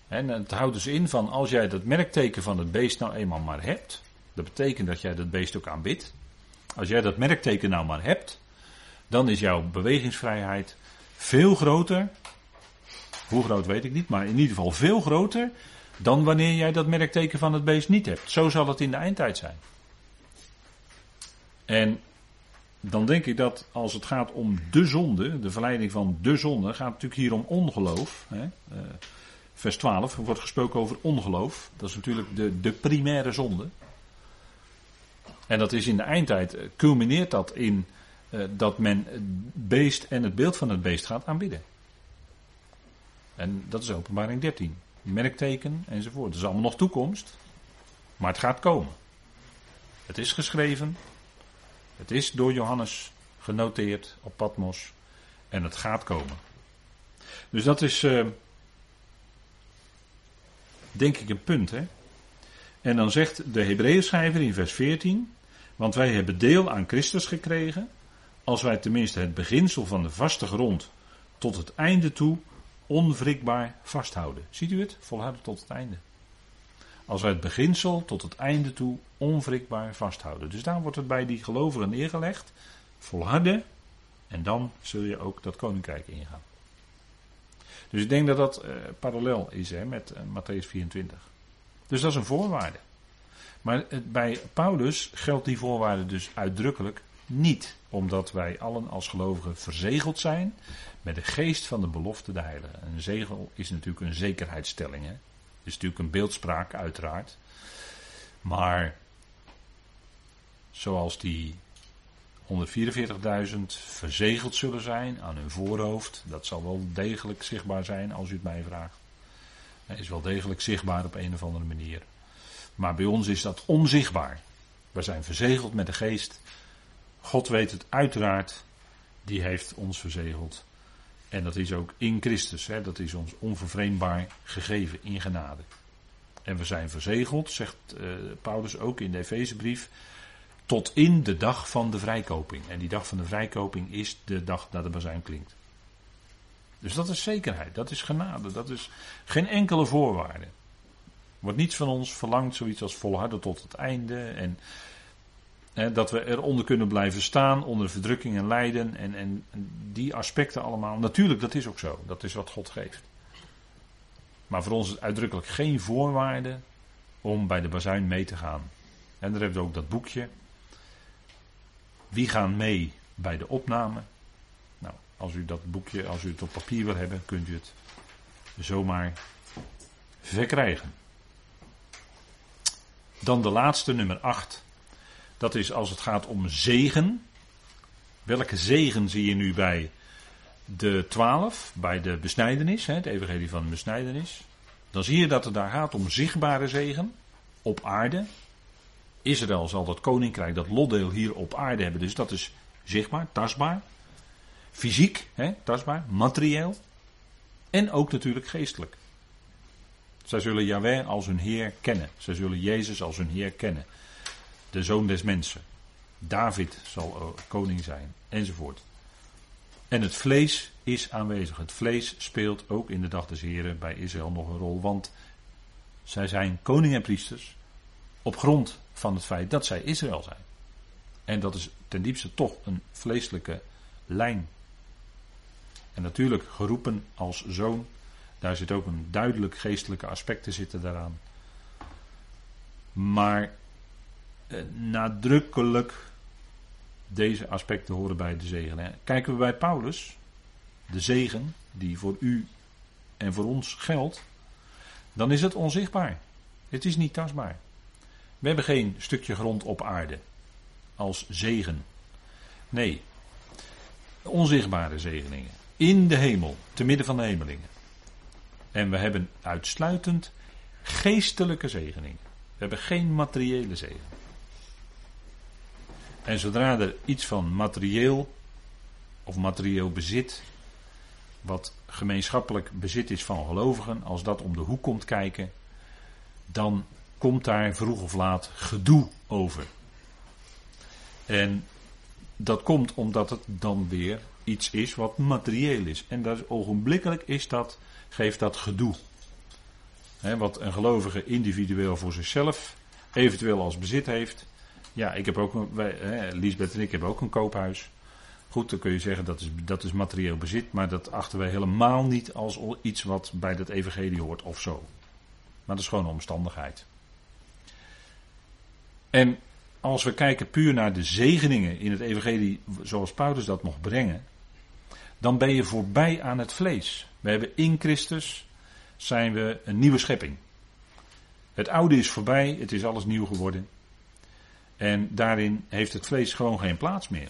A: En het houdt dus in van als jij dat merkteken van het beest nou eenmaal maar hebt, dat betekent dat jij dat beest ook aanbidt. Als jij dat merkteken nou maar hebt, dan is jouw bewegingsvrijheid veel groter. Hoe groot weet ik niet, maar in ieder geval veel groter dan wanneer jij dat merkteken van het beest niet hebt. Zo zal het in de eindtijd zijn. En dan denk ik dat als het gaat om de zonde, de verleiding van de zonde, gaat natuurlijk hier om ongeloof. Hè? Uh, vers 12 wordt gesproken over ongeloof. Dat is natuurlijk de, de primaire zonde. En dat is in de eindtijd, eh, culmineert dat in uh, dat men het beest en het beeld van het beest gaat aanbidden. En dat is openbaring 13. Merkteken enzovoort. Dat is allemaal nog toekomst. Maar het gaat komen. Het is geschreven. Het is door Johannes genoteerd op Patmos. En het gaat komen. Dus dat is, uh, denk ik, een punt. Hè? En dan zegt de Hebreeën schrijver in vers 14. Want wij hebben deel aan Christus gekregen. Als wij tenminste het beginsel van de vaste grond tot het einde toe onwrikbaar vasthouden. Ziet u het? Volhouden tot het einde. Als wij het beginsel tot het einde toe onwrikbaar vasthouden. Dus daar wordt het bij die gelovigen neergelegd. Volharden. En dan zul je ook dat koninkrijk ingaan. Dus ik denk dat dat uh, parallel is hè, met uh, Matthäus 24. Dus dat is een voorwaarde. Maar bij Paulus geldt die voorwaarde dus uitdrukkelijk niet, omdat wij allen als gelovigen verzegeld zijn met de geest van de belofte de heilige. een zegel is natuurlijk een zekerheidsstelling. Hè? Het is natuurlijk een beeldspraak, uiteraard. Maar zoals die 144.000 verzegeld zullen zijn aan hun voorhoofd, dat zal wel degelijk zichtbaar zijn als u het mij vraagt. Hij is wel degelijk zichtbaar op een of andere manier. Maar bij ons is dat onzichtbaar. We zijn verzegeld met de geest. God weet het uiteraard. Die heeft ons verzegeld. En dat is ook in Christus. Hè? Dat is ons onvervreemdbaar gegeven in genade. En we zijn verzegeld, zegt uh, Paulus ook in de Efezebrief, tot in de dag van de vrijkoping. En die dag van de vrijkoping is de dag dat de bazuin klinkt. Dus dat is zekerheid, dat is genade, dat is geen enkele voorwaarde. Wordt niets van ons verlangd, zoiets als volharden tot het einde. En dat we eronder kunnen blijven staan, onder verdrukking en lijden. En, en die aspecten allemaal. Natuurlijk, dat is ook zo. Dat is wat God geeft. Maar voor ons is het uitdrukkelijk geen voorwaarde om bij de bazuin mee te gaan. En daar hebben we ook dat boekje. Wie gaan mee bij de opname? Nou, als u dat boekje, als u het op papier wil hebben, kunt u het zomaar verkrijgen. Dan de laatste, nummer 8. Dat is als het gaat om zegen. Welke zegen zie je nu bij de 12, bij de besnijdenis, het evangelie van de besnijdenis? Dan zie je dat het daar gaat om zichtbare zegen op aarde. Israël zal dat koninkrijk, dat lotdeel hier op aarde hebben. Dus dat is zichtbaar, tastbaar. Fysiek, hè, tastbaar, materieel. En ook natuurlijk geestelijk. Zij zullen Yahweh als hun Heer kennen. Zij zullen Jezus als hun Heer kennen. De zoon des mensen. David zal koning zijn. Enzovoort. En het vlees is aanwezig. Het vlees speelt ook in de dag des Heren bij Israël nog een rol. Want zij zijn koning en priesters op grond van het feit dat zij Israël zijn. En dat is ten diepste toch een vleeselijke lijn. En natuurlijk geroepen als zoon daar zit ook een duidelijk geestelijke aspect te zitten daaraan. Maar nadrukkelijk deze aspecten horen bij de zegen. Hè. Kijken we bij Paulus, de zegen die voor u en voor ons geldt, dan is het onzichtbaar. Het is niet tastbaar. We hebben geen stukje grond op aarde als zegen. Nee, onzichtbare zegeningen. In de hemel, te midden van de hemelingen. En we hebben uitsluitend geestelijke zegeningen. We hebben geen materiële zegen. En zodra er iets van materieel of materieel bezit, wat gemeenschappelijk bezit is van gelovigen, als dat om de hoek komt kijken, dan komt daar vroeg of laat gedoe over. En dat komt omdat het dan weer iets is wat materieel is. En dat is, ogenblikkelijk is dat geeft dat gedoe. wat een gelovige individueel voor zichzelf eventueel als bezit heeft. Ja, ik heb ook, wij, Lisbeth en ik hebben ook een koophuis. Goed, dan kun je zeggen dat is, dat is materieel bezit, maar dat achten wij helemaal niet als iets wat bij dat evangelie hoort of zo. Maar dat is gewoon een omstandigheid. En als we kijken puur naar de zegeningen in het evangelie zoals Paulus dat nog brengen, dan ben je voorbij aan het vlees. We hebben in Christus zijn we een nieuwe schepping. Het oude is voorbij, het is alles nieuw geworden. En daarin heeft het vlees gewoon geen plaats meer.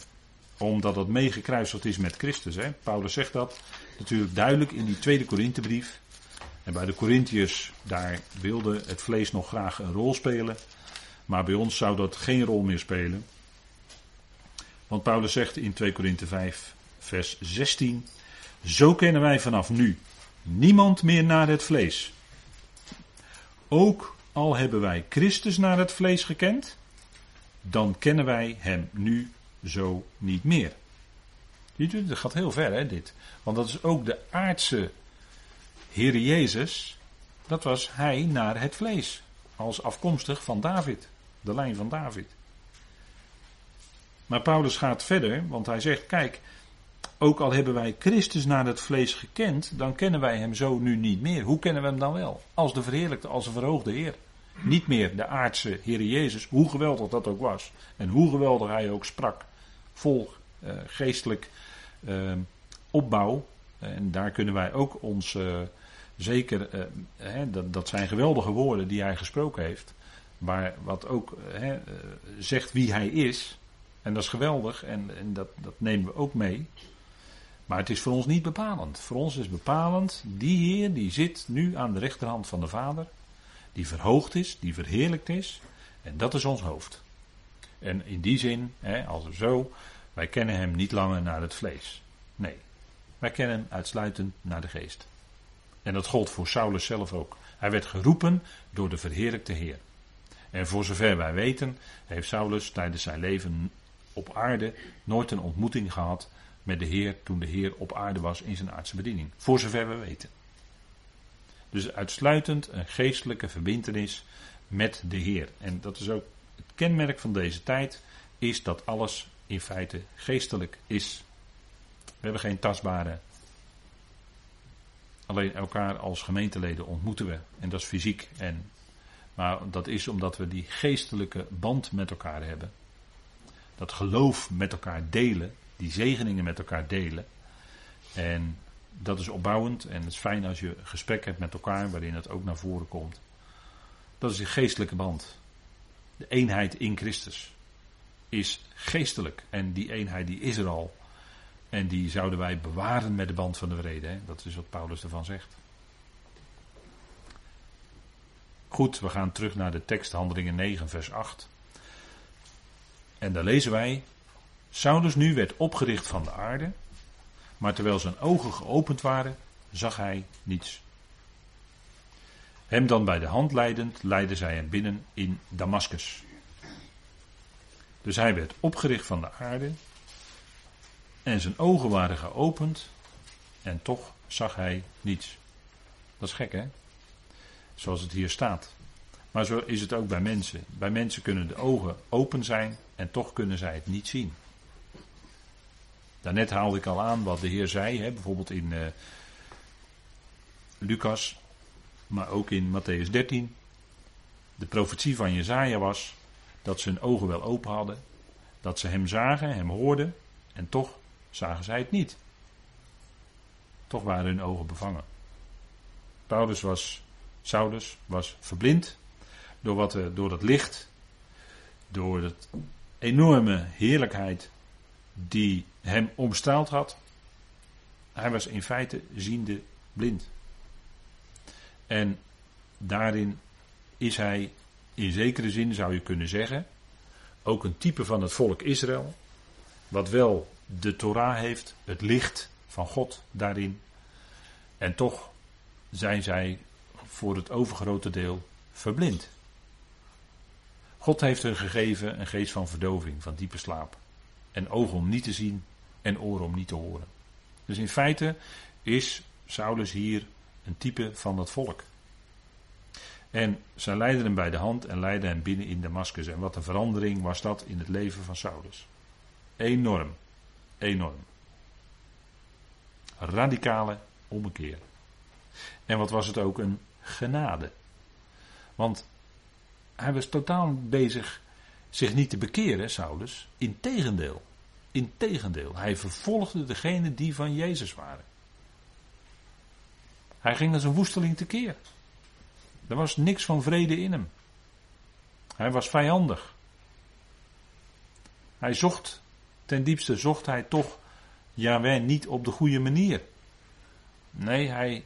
A: Omdat het meegekruiseld is met Christus. Hè? Paulus zegt dat natuurlijk duidelijk in die tweede Korinthebrief. En bij de Corinthiërs, daar wilde het vlees nog graag een rol spelen. Maar bij ons zou dat geen rol meer spelen. Want Paulus zegt in 2 Korinthe 5, vers 16. Zo kennen wij vanaf nu niemand meer naar het vlees. Ook al hebben wij Christus naar het vlees gekend, dan kennen wij hem nu zo niet meer. Dat gaat heel ver, hè, dit. Want dat is ook de aardse Heer Jezus. Dat was hij naar het vlees. Als afkomstig van David. De lijn van David. Maar Paulus gaat verder, want hij zegt: Kijk, ook al hebben wij Christus naar het vlees gekend, dan kennen wij hem zo nu niet meer. Hoe kennen we hem dan wel? Als de verheerlijkte, als de verhoogde Heer. Niet meer de aardse Heer Jezus, hoe geweldig dat ook was. En hoe geweldig hij ook sprak. Vol uh, geestelijk uh, opbouw. En daar kunnen wij ook ons uh, zeker, hè, dat, dat zijn geweldige woorden die hij gesproken heeft. Maar wat ook zegt wie hij is. En dat is geweldig en, en dat, dat nemen we ook mee. Maar het is voor ons niet bepalend. Voor ons is bepalend die Heer die zit nu aan de rechterhand van de Vader. Die verhoogd is, die verheerlijkt is. En dat is ons hoofd. En in die zin, hè, als we zo, wij kennen hem niet langer naar het vlees. Nee, wij kennen hem uitsluitend naar de geest. En dat gold voor Saulus zelf ook. Hij werd geroepen door de verheerlijkte Heer. En voor zover wij weten, heeft Saulus tijdens zijn leven op aarde nooit een ontmoeting gehad met de Heer toen de Heer op aarde was in zijn aardse bediening. Voor zover we weten. Dus uitsluitend een geestelijke verbintenis met de Heer. En dat is ook het kenmerk van deze tijd, is dat alles in feite geestelijk is. We hebben geen tastbare. Alleen elkaar als gemeenteleden ontmoeten we. En dat is fysiek. En, maar dat is omdat we die geestelijke band met elkaar hebben. Dat geloof met elkaar delen. Die zegeningen met elkaar delen. En dat is opbouwend. En het is fijn als je gesprek hebt met elkaar waarin het ook naar voren komt. Dat is die geestelijke band. De eenheid in Christus is geestelijk. En die eenheid die is er al. En die zouden wij bewaren met de band van de vrede. Hè? Dat is wat Paulus ervan zegt. Goed, we gaan terug naar de tekst Handelingen 9, vers 8. En daar lezen wij. Saulus nu werd opgericht van de aarde. Maar terwijl zijn ogen geopend waren, zag hij niets. Hem dan bij de hand leidend, leidden zij hem binnen in Damaskus. Dus hij werd opgericht van de aarde. En zijn ogen waren geopend. En toch zag hij niets. Dat is gek hè? Zoals het hier staat. Maar zo is het ook bij mensen. Bij mensen kunnen de ogen open zijn en toch kunnen zij het niet zien. Daarnet haalde ik al aan wat de Heer zei, hè, bijvoorbeeld in uh, Lucas, maar ook in Matthäus 13. De profetie van Jezaja was dat ze hun ogen wel open hadden, dat ze hem zagen, hem hoorden, en toch zagen zij het niet. Toch waren hun ogen bevangen. Paulus was, Saulus was verblind door, wat, door dat licht, door het enorme heerlijkheid die hem omstraald had. Hij was in feite ziende blind. En daarin is hij in zekere zin, zou je kunnen zeggen, ook een type van het volk Israël, wat wel de Torah heeft, het licht van God daarin. En toch zijn zij voor het overgrote deel verblind. God heeft hun gegeven een geest van verdoving, van diepe slaap. En ogen om niet te zien en oren om niet te horen. Dus in feite is Saulus hier een type van dat volk. En zij leidden hem bij de hand en leidden hem binnen in Damascus. En wat een verandering was dat in het leven van Saulus. Enorm. Enorm. Radicale ommekeer. En wat was het ook een genade. Want hij was totaal bezig zich niet te bekeren, Saulus. Integendeel. Integendeel. Hij vervolgde degenen die van Jezus waren. Hij ging als een woesteling tekeer. Er was niks van vrede in hem. Hij was vijandig. Hij zocht, ten diepste zocht hij toch Yahweh niet op de goede manier. Nee, hij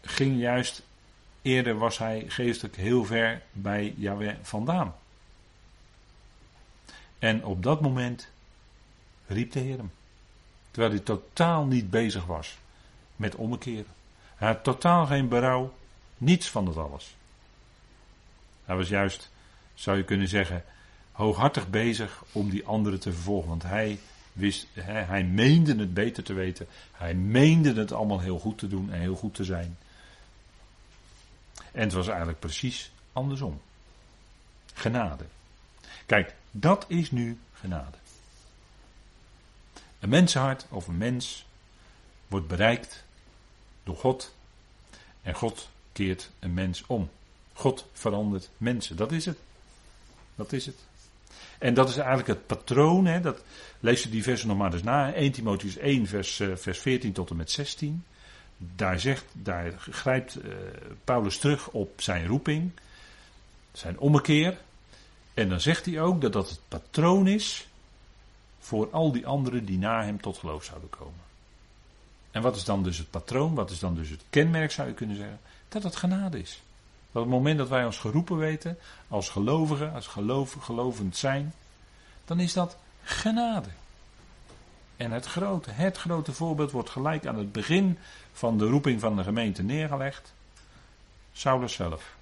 A: ging juist, eerder was hij geestelijk heel ver bij Yahweh vandaan. En op dat moment riep de Heer hem. Terwijl hij totaal niet bezig was met omkeren. Hij had totaal geen berouw, niets van dat alles. Hij was juist, zou je kunnen zeggen, hooghartig bezig om die anderen te vervolgen. Want hij wist, hij, hij meende het beter te weten. Hij meende het allemaal heel goed te doen en heel goed te zijn. En het was eigenlijk precies andersom. Genade. Kijk, dat is nu genade. Een mensenhart of een mens wordt bereikt door God. En God keert een mens om. God verandert mensen. Dat is het. Dat is het. En dat is eigenlijk het patroon. Hè, dat, lees je die versen nog maar eens na. 1 Timotheus 1 vers, uh, vers 14 tot en met 16. Daar, zegt, daar grijpt uh, Paulus terug op zijn roeping. Zijn ommekeer. En dan zegt hij ook dat dat het patroon is voor al die anderen die na hem tot geloof zouden komen. En wat is dan dus het patroon, wat is dan dus het kenmerk zou je kunnen zeggen? Dat het genade is. Dat op het moment dat wij ons geroepen weten, als gelovigen, als geloof, gelovend zijn, dan is dat genade. En het grote, het grote voorbeeld wordt gelijk aan het begin van de roeping van de gemeente neergelegd. Saulus zelf.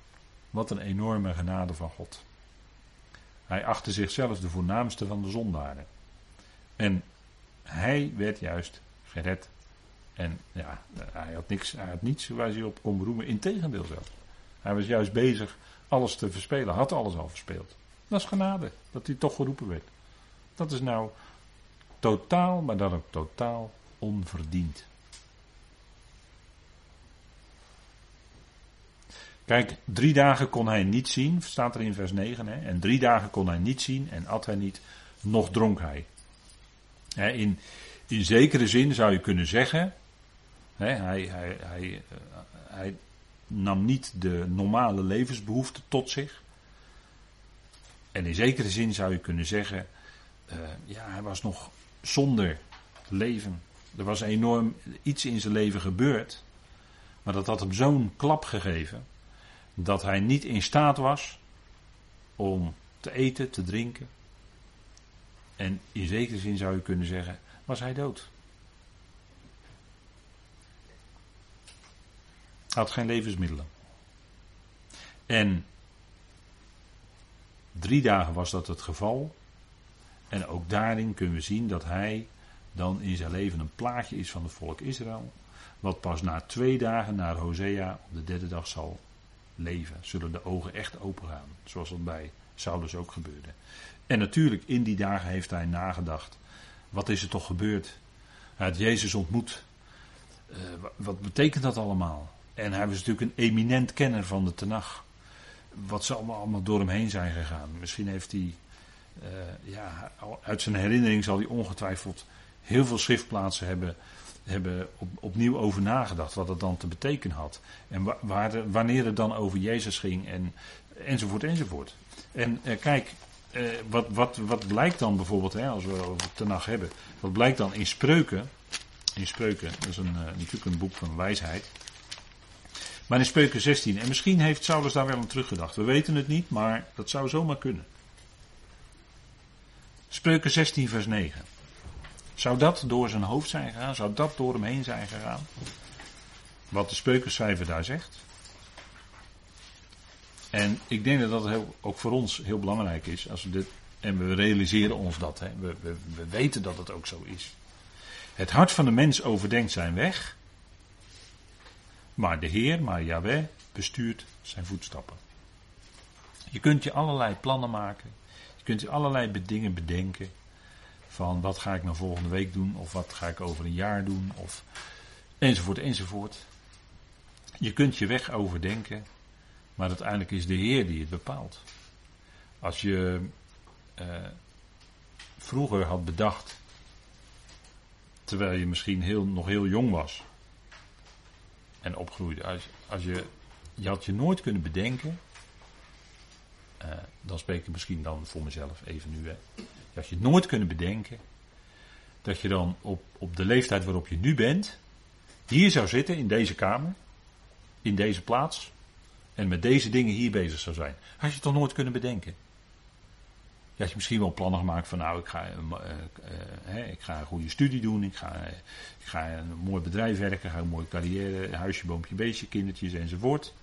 A: Wat een enorme genade van God. Hij achtte zichzelf de voornaamste van de zondaren. En hij werd juist gered. En ja, hij had, niks, hij had niets waar hij op kon beroemen. Integendeel zelfs. Hij was juist bezig alles te verspelen. Had alles al verspeeld. Dat is genade. Dat hij toch geroepen werd. Dat is nou totaal, maar dan ook totaal onverdiend. Kijk, drie dagen kon hij niet zien, staat er in vers 9. Hè? En drie dagen kon hij niet zien en at hij niet, nog dronk hij. In, in zekere zin zou je kunnen zeggen, hij, hij, hij, eh, hij nam niet de normale levensbehoeften tot zich. En in zekere zin zou je kunnen zeggen, uh, ja, hij was nog zonder leven. Er was enorm iets in zijn leven gebeurd, maar dat had hem zo'n klap gegeven dat hij niet in staat was om te eten, te drinken. En in zekere zin zou je kunnen zeggen, was hij dood. Had geen levensmiddelen. En drie dagen was dat het geval. En ook daarin kunnen we zien dat hij dan in zijn leven een plaatje is van het volk Israël. Wat pas na twee dagen naar Hosea op de derde dag zal leven. Zullen de ogen echt open gaan. Zoals dat bij Saulus ook gebeurde. En natuurlijk, in die dagen heeft hij nagedacht. Wat is er toch gebeurd? Hij Jezus ontmoet. Uh, wat betekent dat allemaal? En hij was natuurlijk een eminent kenner van de Tenach. Wat ze allemaal, allemaal door hem heen zijn gegaan. Misschien heeft hij, uh, ja, uit zijn herinnering zal hij ongetwijfeld heel veel schriftplaatsen hebben hebben op, opnieuw over nagedacht wat het dan te betekenen had. En waar, wanneer het dan over Jezus ging en, enzovoort enzovoort. En eh, kijk, eh, wat, wat, wat blijkt dan bijvoorbeeld, hè, als we over Tenach hebben, wat blijkt dan in Spreuken, in Spreuken, dat is een, uh, natuurlijk een boek van wijsheid. Maar in Spreuken 16, en misschien heeft Saulus daar wel aan teruggedacht. We weten het niet, maar dat zou zomaar kunnen. Spreuken 16, vers 9. Zou dat door zijn hoofd zijn gegaan? Zou dat door hem heen zijn gegaan? Wat de spreukenschrijver daar zegt. En ik denk dat dat ook voor ons heel belangrijk is. Als we dit, en we realiseren ons dat. Hè. We, we, we weten dat het ook zo is. Het hart van de mens overdenkt zijn weg. Maar de Heer, maar Yahweh, bestuurt zijn voetstappen. Je kunt je allerlei plannen maken. Je kunt je allerlei dingen bedenken. Van wat ga ik nou volgende week doen, of wat ga ik over een jaar doen, of enzovoort, enzovoort. Je kunt je weg overdenken, maar uiteindelijk is de Heer die het bepaalt. Als je eh, vroeger had bedacht, terwijl je misschien heel, nog heel jong was en opgroeide, als, als je, je had je nooit kunnen bedenken, uh, dan spreek ik misschien dan voor mezelf even nu, hè, je had je nooit kunnen bedenken dat je dan op, op de leeftijd waarop je nu bent, hier zou zitten in deze kamer, in deze plaats, en met deze dingen hier bezig zou zijn. Had je toch nooit kunnen bedenken? Je had je misschien wel plannen gemaakt van nou, ik ga, uh, uh, ik ga een goede studie doen, ik ga, ik ga een mooi bedrijf werken, ga een mooie carrière, huisje, boompje, beestje, kindertjes enzovoort.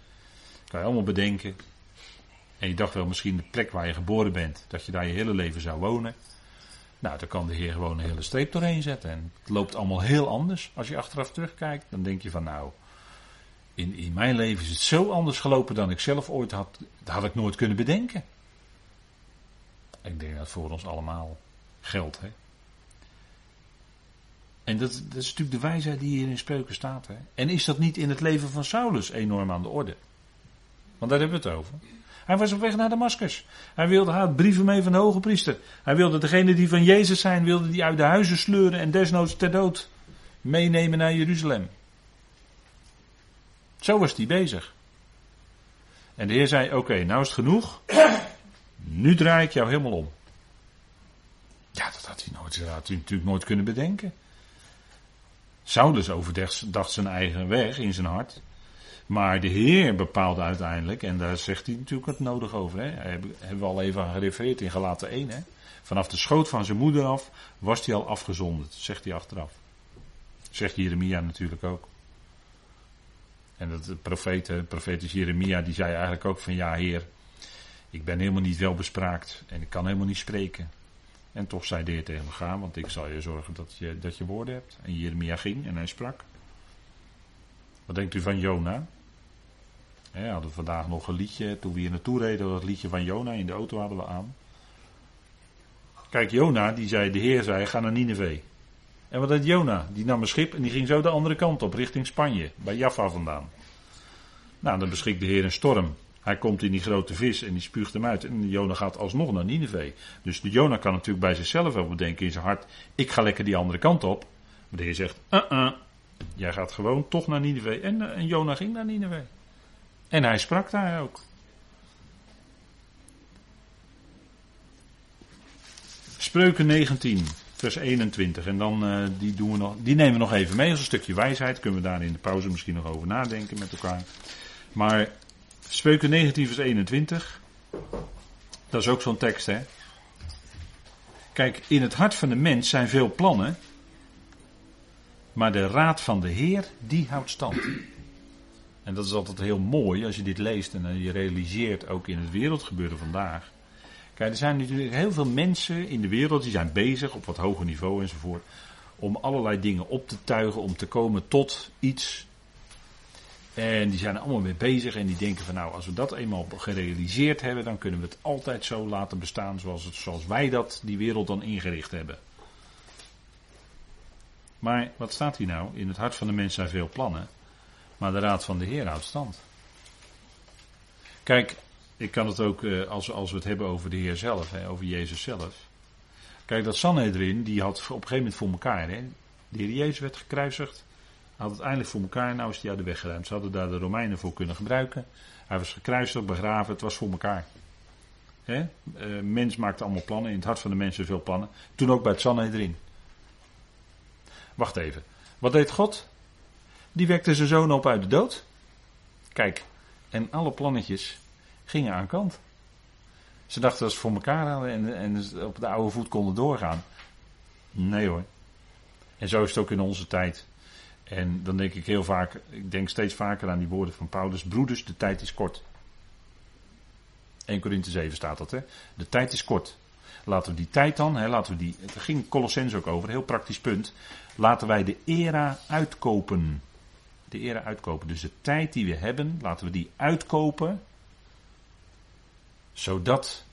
A: Kan je allemaal bedenken. En je dacht wel misschien de plek waar je geboren bent, dat je daar je hele leven zou wonen. Nou, dan kan de Heer gewoon een hele streep doorheen zetten. En het loopt allemaal heel anders. Als je achteraf terugkijkt, dan denk je van nou, in, in mijn leven is het zo anders gelopen dan ik zelf ooit had. Dat had ik nooit kunnen bedenken. Ik denk dat voor ons allemaal geldt. Hè? En dat, dat is natuurlijk de wijsheid die hier in spreuken staat. Hè? En is dat niet in het leven van Saulus enorm aan de orde? Want daar hebben we het over. Hij was op weg naar Damascus. Hij wilde haar brieven mee van de hoge priester. Hij wilde degene die van Jezus zijn, wilde die uit de huizen sleuren en desnoods ter dood meenemen naar Jeruzalem. Zo was hij bezig. En de Heer zei: Oké, nou is het genoeg. Nu draai ik jou helemaal om. Ja, dat had hij, nooit, dat had hij natuurlijk nooit kunnen bedenken. Saulus overdacht zijn eigen weg in zijn hart. Maar de Heer bepaalde uiteindelijk, en daar zegt hij natuurlijk wat nodig over. Hè? Hebben we al even gerefereerd in Galaten 1. Hè? Vanaf de schoot van zijn moeder af was hij al afgezonderd, zegt hij achteraf. Zegt Jeremia natuurlijk ook. En dat de profeet, profeet Jeremia, die zei eigenlijk ook van ja Heer, ik ben helemaal niet welbespraakt en ik kan helemaal niet spreken. En toch zei de Heer tegen hem, ga, want ik zal je zorgen dat je, dat je woorden hebt. En Jeremia ging en hij sprak. Wat denkt u van Jona? hadden vandaag nog een liedje, toen we hier naartoe reden, dat liedje van Jona in de auto hadden we aan. Kijk, Jona, die zei, de Heer zei, ga naar Nineveh. En wat deed Jona? Die nam een schip en die ging zo de andere kant op, richting Spanje, bij Jaffa vandaan. Nou, dan beschikt de Heer een storm. Hij komt in die grote vis en die spuugt hem uit. En Jona gaat alsnog naar Nineveh. Dus de Jona kan natuurlijk bij zichzelf wel bedenken in zijn hart: ik ga lekker die andere kant op. Maar de Heer zegt: uh -uh, jij gaat gewoon toch naar Nineveh. En, uh, en Jona ging naar Nineveh. En hij sprak daar ook. Spreuken 19, vers 21. En dan uh, die, doen we nog, die nemen we nog even mee als een stukje wijsheid. Kunnen we daar in de pauze misschien nog over nadenken met elkaar. Maar Spreuken 19, vers 21. Dat is ook zo'n tekst, hè? Kijk, in het hart van de mens zijn veel plannen. Maar de raad van de Heer, die houdt stand. En dat is altijd heel mooi als je dit leest en je realiseert ook in het wereldgebeuren vandaag. Kijk, er zijn natuurlijk heel veel mensen in de wereld die zijn bezig op wat hoger niveau enzovoort. Om allerlei dingen op te tuigen, om te komen tot iets en die zijn er allemaal mee bezig en die denken van nou, als we dat eenmaal gerealiseerd hebben, dan kunnen we het altijd zo laten bestaan zoals, het, zoals wij dat, die wereld dan ingericht hebben. Maar wat staat hier nou? In het hart van de mens zijn veel plannen, maar de raad van de Heer houdt stand. Kijk, ik kan het ook, eh, als, als we het hebben over de Heer zelf, hè, over Jezus zelf. Kijk, dat Sanhedrin, die had op een gegeven moment voor elkaar. Hè. De Heer Jezus werd gekruisigd had het eindelijk voor elkaar, nou is hij uit de weg geruimd. Ze hadden daar de Romeinen voor kunnen gebruiken. Hij was gekruisigd, begraven, het was voor elkaar. He? Uh, mens maakte allemaal plannen, in het hart van de mensen veel plannen. Toen ook bij het Sanhedrin. Wacht even, wat deed God? Die wekte zijn zoon op uit de dood. Kijk, en alle plannetjes gingen aan kant. Ze dachten dat ze voor elkaar hadden en, en op de oude voet konden doorgaan. Nee hoor. En zo is het ook in onze tijd. En dan denk ik heel vaak, ik denk steeds vaker aan die woorden van Paulus. Broeders, de tijd is kort. 1 Korinthe 7 staat dat, hè. De tijd is kort. Laten we die tijd dan, hè, laten we die, het ging Colossens ook over, een heel praktisch punt. Laten wij de era uitkopen. De era uitkopen. Dus de tijd die we hebben, laten we die uitkopen. Zodat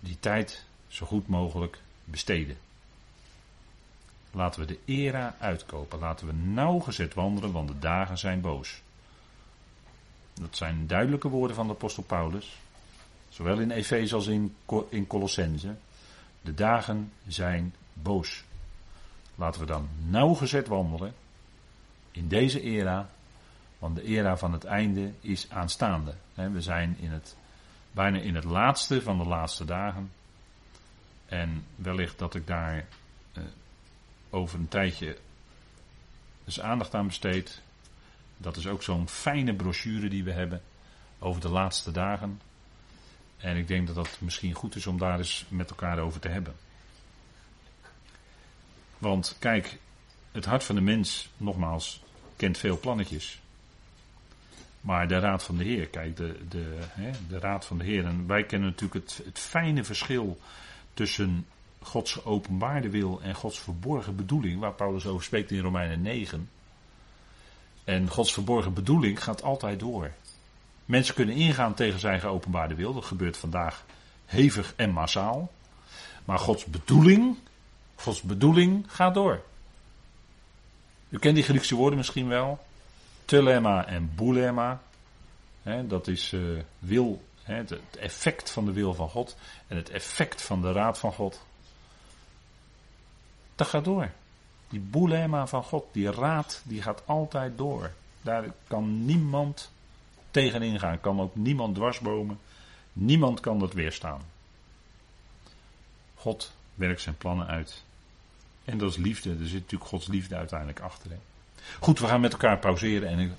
A: die tijd zo goed mogelijk besteden. Laten we de era uitkopen. Laten we nauwgezet wandelen, want de dagen zijn boos. Dat zijn duidelijke woorden van de apostel Paulus. Zowel in Efeze als in, in Colossense. De dagen zijn boos. Laten we dan nauwgezet wandelen in deze era. Want de era van het einde is aanstaande. We zijn in het, bijna in het laatste van de laatste dagen. En wellicht dat ik daar eh, over een tijdje dus aandacht aan besteed. Dat is ook zo'n fijne brochure die we hebben over de laatste dagen. En ik denk dat dat misschien goed is om daar eens met elkaar over te hebben. Want kijk, het hart van de mens, nogmaals, kent veel plannetjes. Maar de raad van de Heer, kijk, de, de, hè, de raad van de Heer. En wij kennen natuurlijk het, het fijne verschil tussen Gods geopenbaarde wil en Gods verborgen bedoeling, waar Paulus over spreekt in Romeinen 9. En Gods verborgen bedoeling gaat altijd door. Mensen kunnen ingaan tegen zijn geopenbaarde wil, dat gebeurt vandaag hevig en massaal. Maar Gods bedoeling, Gods bedoeling gaat door. U kent die Griekse woorden misschien wel. Telema en boulema. dat is uh, wil, het effect van de wil van God en het effect van de raad van God. Dat gaat door. Die boelema van God, die raad, die gaat altijd door. Daar kan niemand tegenin gaan. Kan ook niemand dwarsbomen. Niemand kan dat weerstaan. God werkt zijn plannen uit. En dat is liefde. Er zit natuurlijk Gods liefde uiteindelijk achter. Goed, we gaan met elkaar pauzeren en